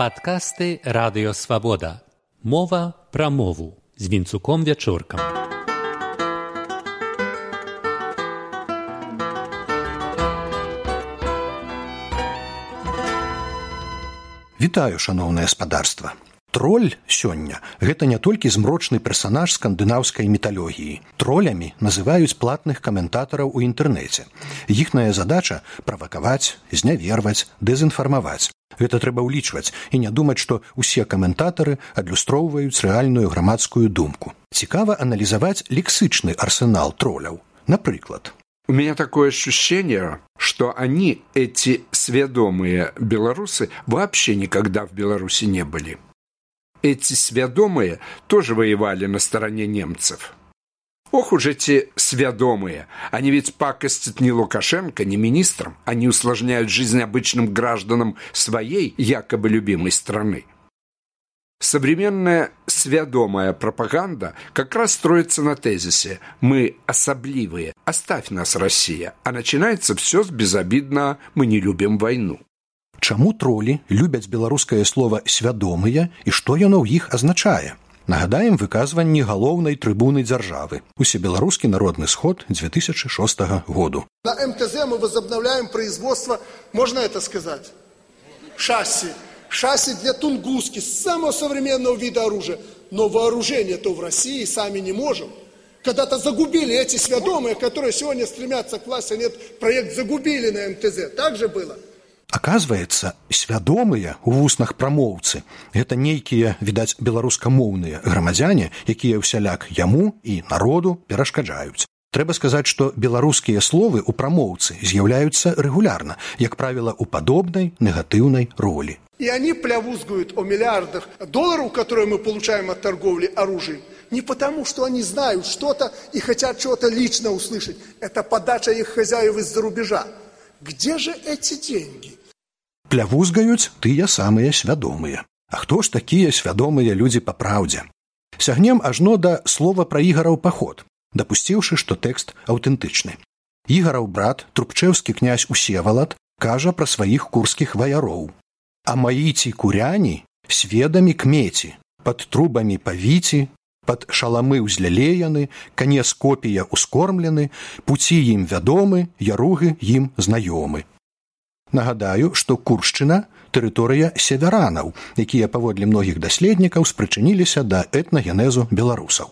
Падкасты радыёвабода. Мова пра мову з вінцуком вячоркам. Вітаю шаноўнае спадарства. Троль сёння гэта не толькі змрочны персанаж скандынаўскай металогіі. Тролямі называюць платных каментатараў у інтэрнэце. Іхная задача правакаваць, зняверваць, дэзінфармаваць. Гэта трэба ўлічваць і не думаць, што ўсе каментатары адлюстроўваюць рэальную грамадскую думку. Цікава аналізаваць лексычны арсенал троляў. Напрыклад, У меня такое ощущение, что они, эти сведомые белорусы, вообще никогда в Беларуси не были эти свядомые тоже воевали на стороне немцев. Ох уж эти свядомые! Они ведь пакостят ни Лукашенко, ни министрам. Они усложняют жизнь обычным гражданам своей якобы любимой страны. Современная свядомая пропаганда как раз строится на тезисе «Мы особливые, оставь нас, Россия», а начинается все с безобидно «Мы не любим войну». Чаму тролі любяць беларускае слово свядомыя і што яно ў іх азначае? Нагадаем выказванні галоўнай трыбуны дзяржавы. Усебеларускі народны сход 2006 году. На МТЗ мы возобновляем производство, можно это сказать, шасси. Шасси для Тунгуски, самого современного вида оружия. Но вооружение-то в России сами не можем. Когда-то загубили эти свядомые, которые сегодня стремятся к власти, нет, проект загубили на МТЗ. Так же было? Аказваецца, свядомыя ў вуснах прамоўцы гэта нейкія відаць беларускамоўныя грамадзяне, якія ўсяляк яму і народу перашкаджаюць. Трэба сказаць, што беларускія словы ў прамоўцы з'яўляюцца рэгулярна, як правіла у падобнай негатыўнай ролі. И они плявузгают о миллиардах долларов, которые мы получаем от торговли оружием, не потому, что они знают что-то и хотят чего-то лично услышать. Это подача их хозяев из-за рубежа. Где же эти деньги? Плявузгаюць тыя самыя свядомыя. А хто ж такія свядомыя людзі па праўдзе? Сягнем ажно да слова пра ігараў паход, дапусціўшы, што тэкст аўтэнтычны. Ігараў брат трубчэўскі князь усевалад кажа пра сваіх курскіх ваяроў. А маіці куряні сведамі кмеці, пад трубамі павіці, пад шаламы ўзлялеяны, канец копія ускормлены, пуці ім вядомы, яругі ім знаёмы. Нагадаю, што куршчына тэрыторыя северанаў, якія паводле многіх даследнікаў спрычыніліся да этнагенезу беларусаў.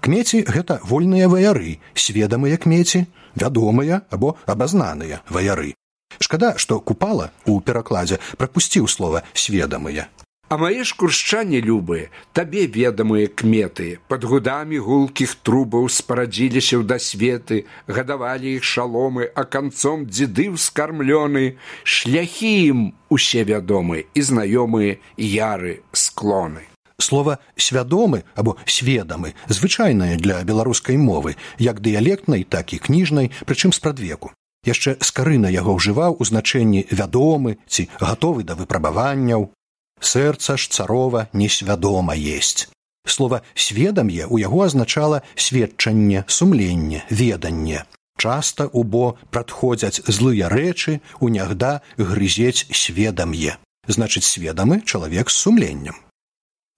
Кмеці гэта вольныя ваяры, сведамыя кмеці, вядомыя або абазнаныя ваяры. Шкада, што купала ў перакладзе прапусціў слова сведамыя. А мае ж куршчане любыя, табе ведамыя кметы, пад гудамі гулкіх трубаў спарадзіліся ў дасветы, гадавалі іх шаломы, а канцом дзеды ўскармлёны, шляхі ім усе вядомы і знаёмыя яры склоны. Слова свядомы або сведамы звычайнае для беларускай мовы, як дыялектнай, так і кніжнай, прычым спрадвеку. Яшчэ скарына яго ўжываў у значэнні вядомы ці гатовы да выпрабаванняў, Сэрца ж царова несвядома есть. Слова сведам'е ў яго азначала сведчанне, сумленне, веданне. Часта убо прадходзяць злыя рэчы, унягда грызець сведам'е. Значыць, сведамы чалавек з сумленнем.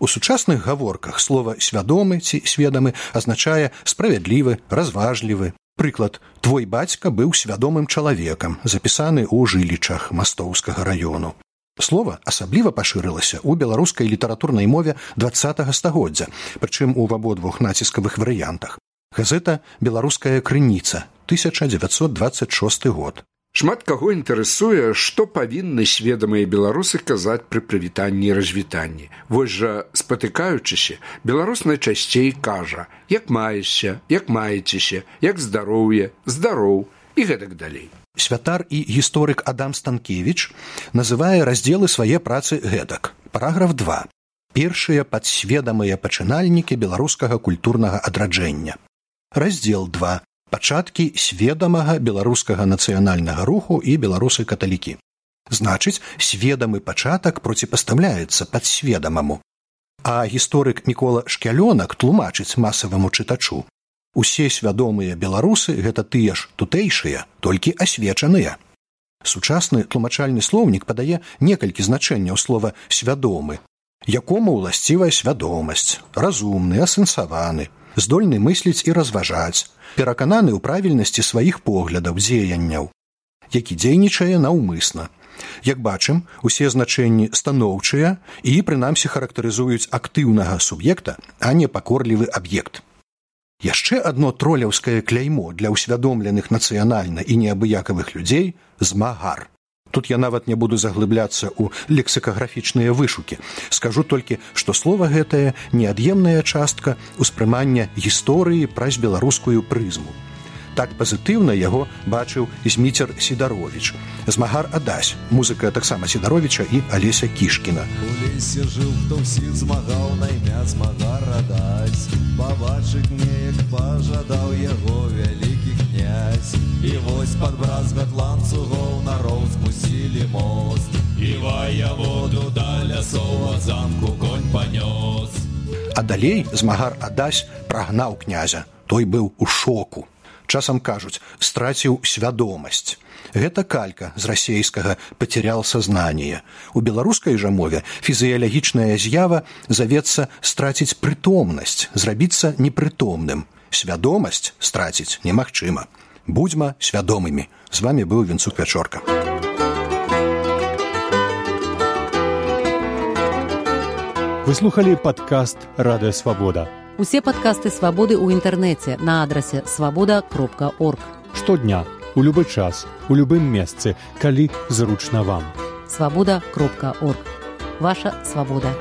У сучасных гаворках слова свядомы ці сведамы азначае справядлівы, разважлівы. Прыклад, твой бацька быў свядомым чалавекам, запісаны ў жылічах мастоўскага раёну. Слова асабліва пашырылася ў беларускай літаратурнай мове два стагоддзя, прычым у абодвух націскавых варыянтах. Газета беларуская крыніца 1926 год. Шмат каго інтарэсуе, што павінны сведамыя беларусы казаць пры прывітанні і развітанні. Вось жа спатыкаючыся, беларус найчасцей кажа: як маешся, як маецеся, як здароўе, здароў і гэтак далей. Святар і гісторык Адам Станкевіч называе раздзелы свае працы гэтак. Параграф 2. Першыя падсведамыя пачынальнікі беларускага культурнага адраджэння. Раздзел 2. Пачаткі сведамага беларускага нацыянальнага руху і беларусы каталікі. Значыць, сведамы пачатак проціпастаўляецца падсведамаму. А гісторык Мікола Шкялёнак тлумачыць масаваму чытачу. Усе свядомыя беларусы гэта тыя ж тутэйшыя, толькі асвечаныя. Сучасны тлумачальны слоўнік падае некалькі значэнняў слова свядомы, якому ўласцівая свядомасць, разумны, асэнсаваны, здольны мысліць і разважаць, перакананы ў правільнасці сваіх поглядаў дзеянняў, які дзейнічае наўмысна. Як бачым, усе значэнні станоўчыя і прынамсі характарызуюць актыўнага суб'екта, а не пакорлівы аб'ект. Яшчэ адно троляўскае кляймо для ўсвядомленых нацыянальна і неабыякавых людзей змагар. Тут я нават не буду заглыбляцца ў лексікаграфічныя вышукі. Скажу толькі, што слова гэтае неад'емная частка ўспрымання гісторыі праз беларускую прызму. Так пазітыўна яго бачыў зміцер сідарович. Змагар адась, музыка таксама сідаровича і алеся кішкіна. У лесе жыў, хто ўсіх змагаў на імя змагар адась пабачыць неяк пажадаў яго вялікі князь? І вось пад бразгат ланцугоў нароў спусілі мост і вая воду да лясова замку конь панёс А далей змагар адась прагнаў князя. Той быў у шоку. Часам кажуць страціў свядомасць. Гэта калька з расейскага пацірял сазнание. У беларускай жа мове фізіялагічная з'ява завецца страціць прытомнасць, зрабіцца непрытомным. Свядомасць страціць немагчыма. Будзьма свядомымі. З вами быў вінцук вячорка. Выслухалі падкаст радыёвабода. Усе падкасты свабоды ў інтэрнэце на адрасе свабода кропка орг. Штодня у любы час у любым месцы калі зручна вам свабода кропка орг ваша свабода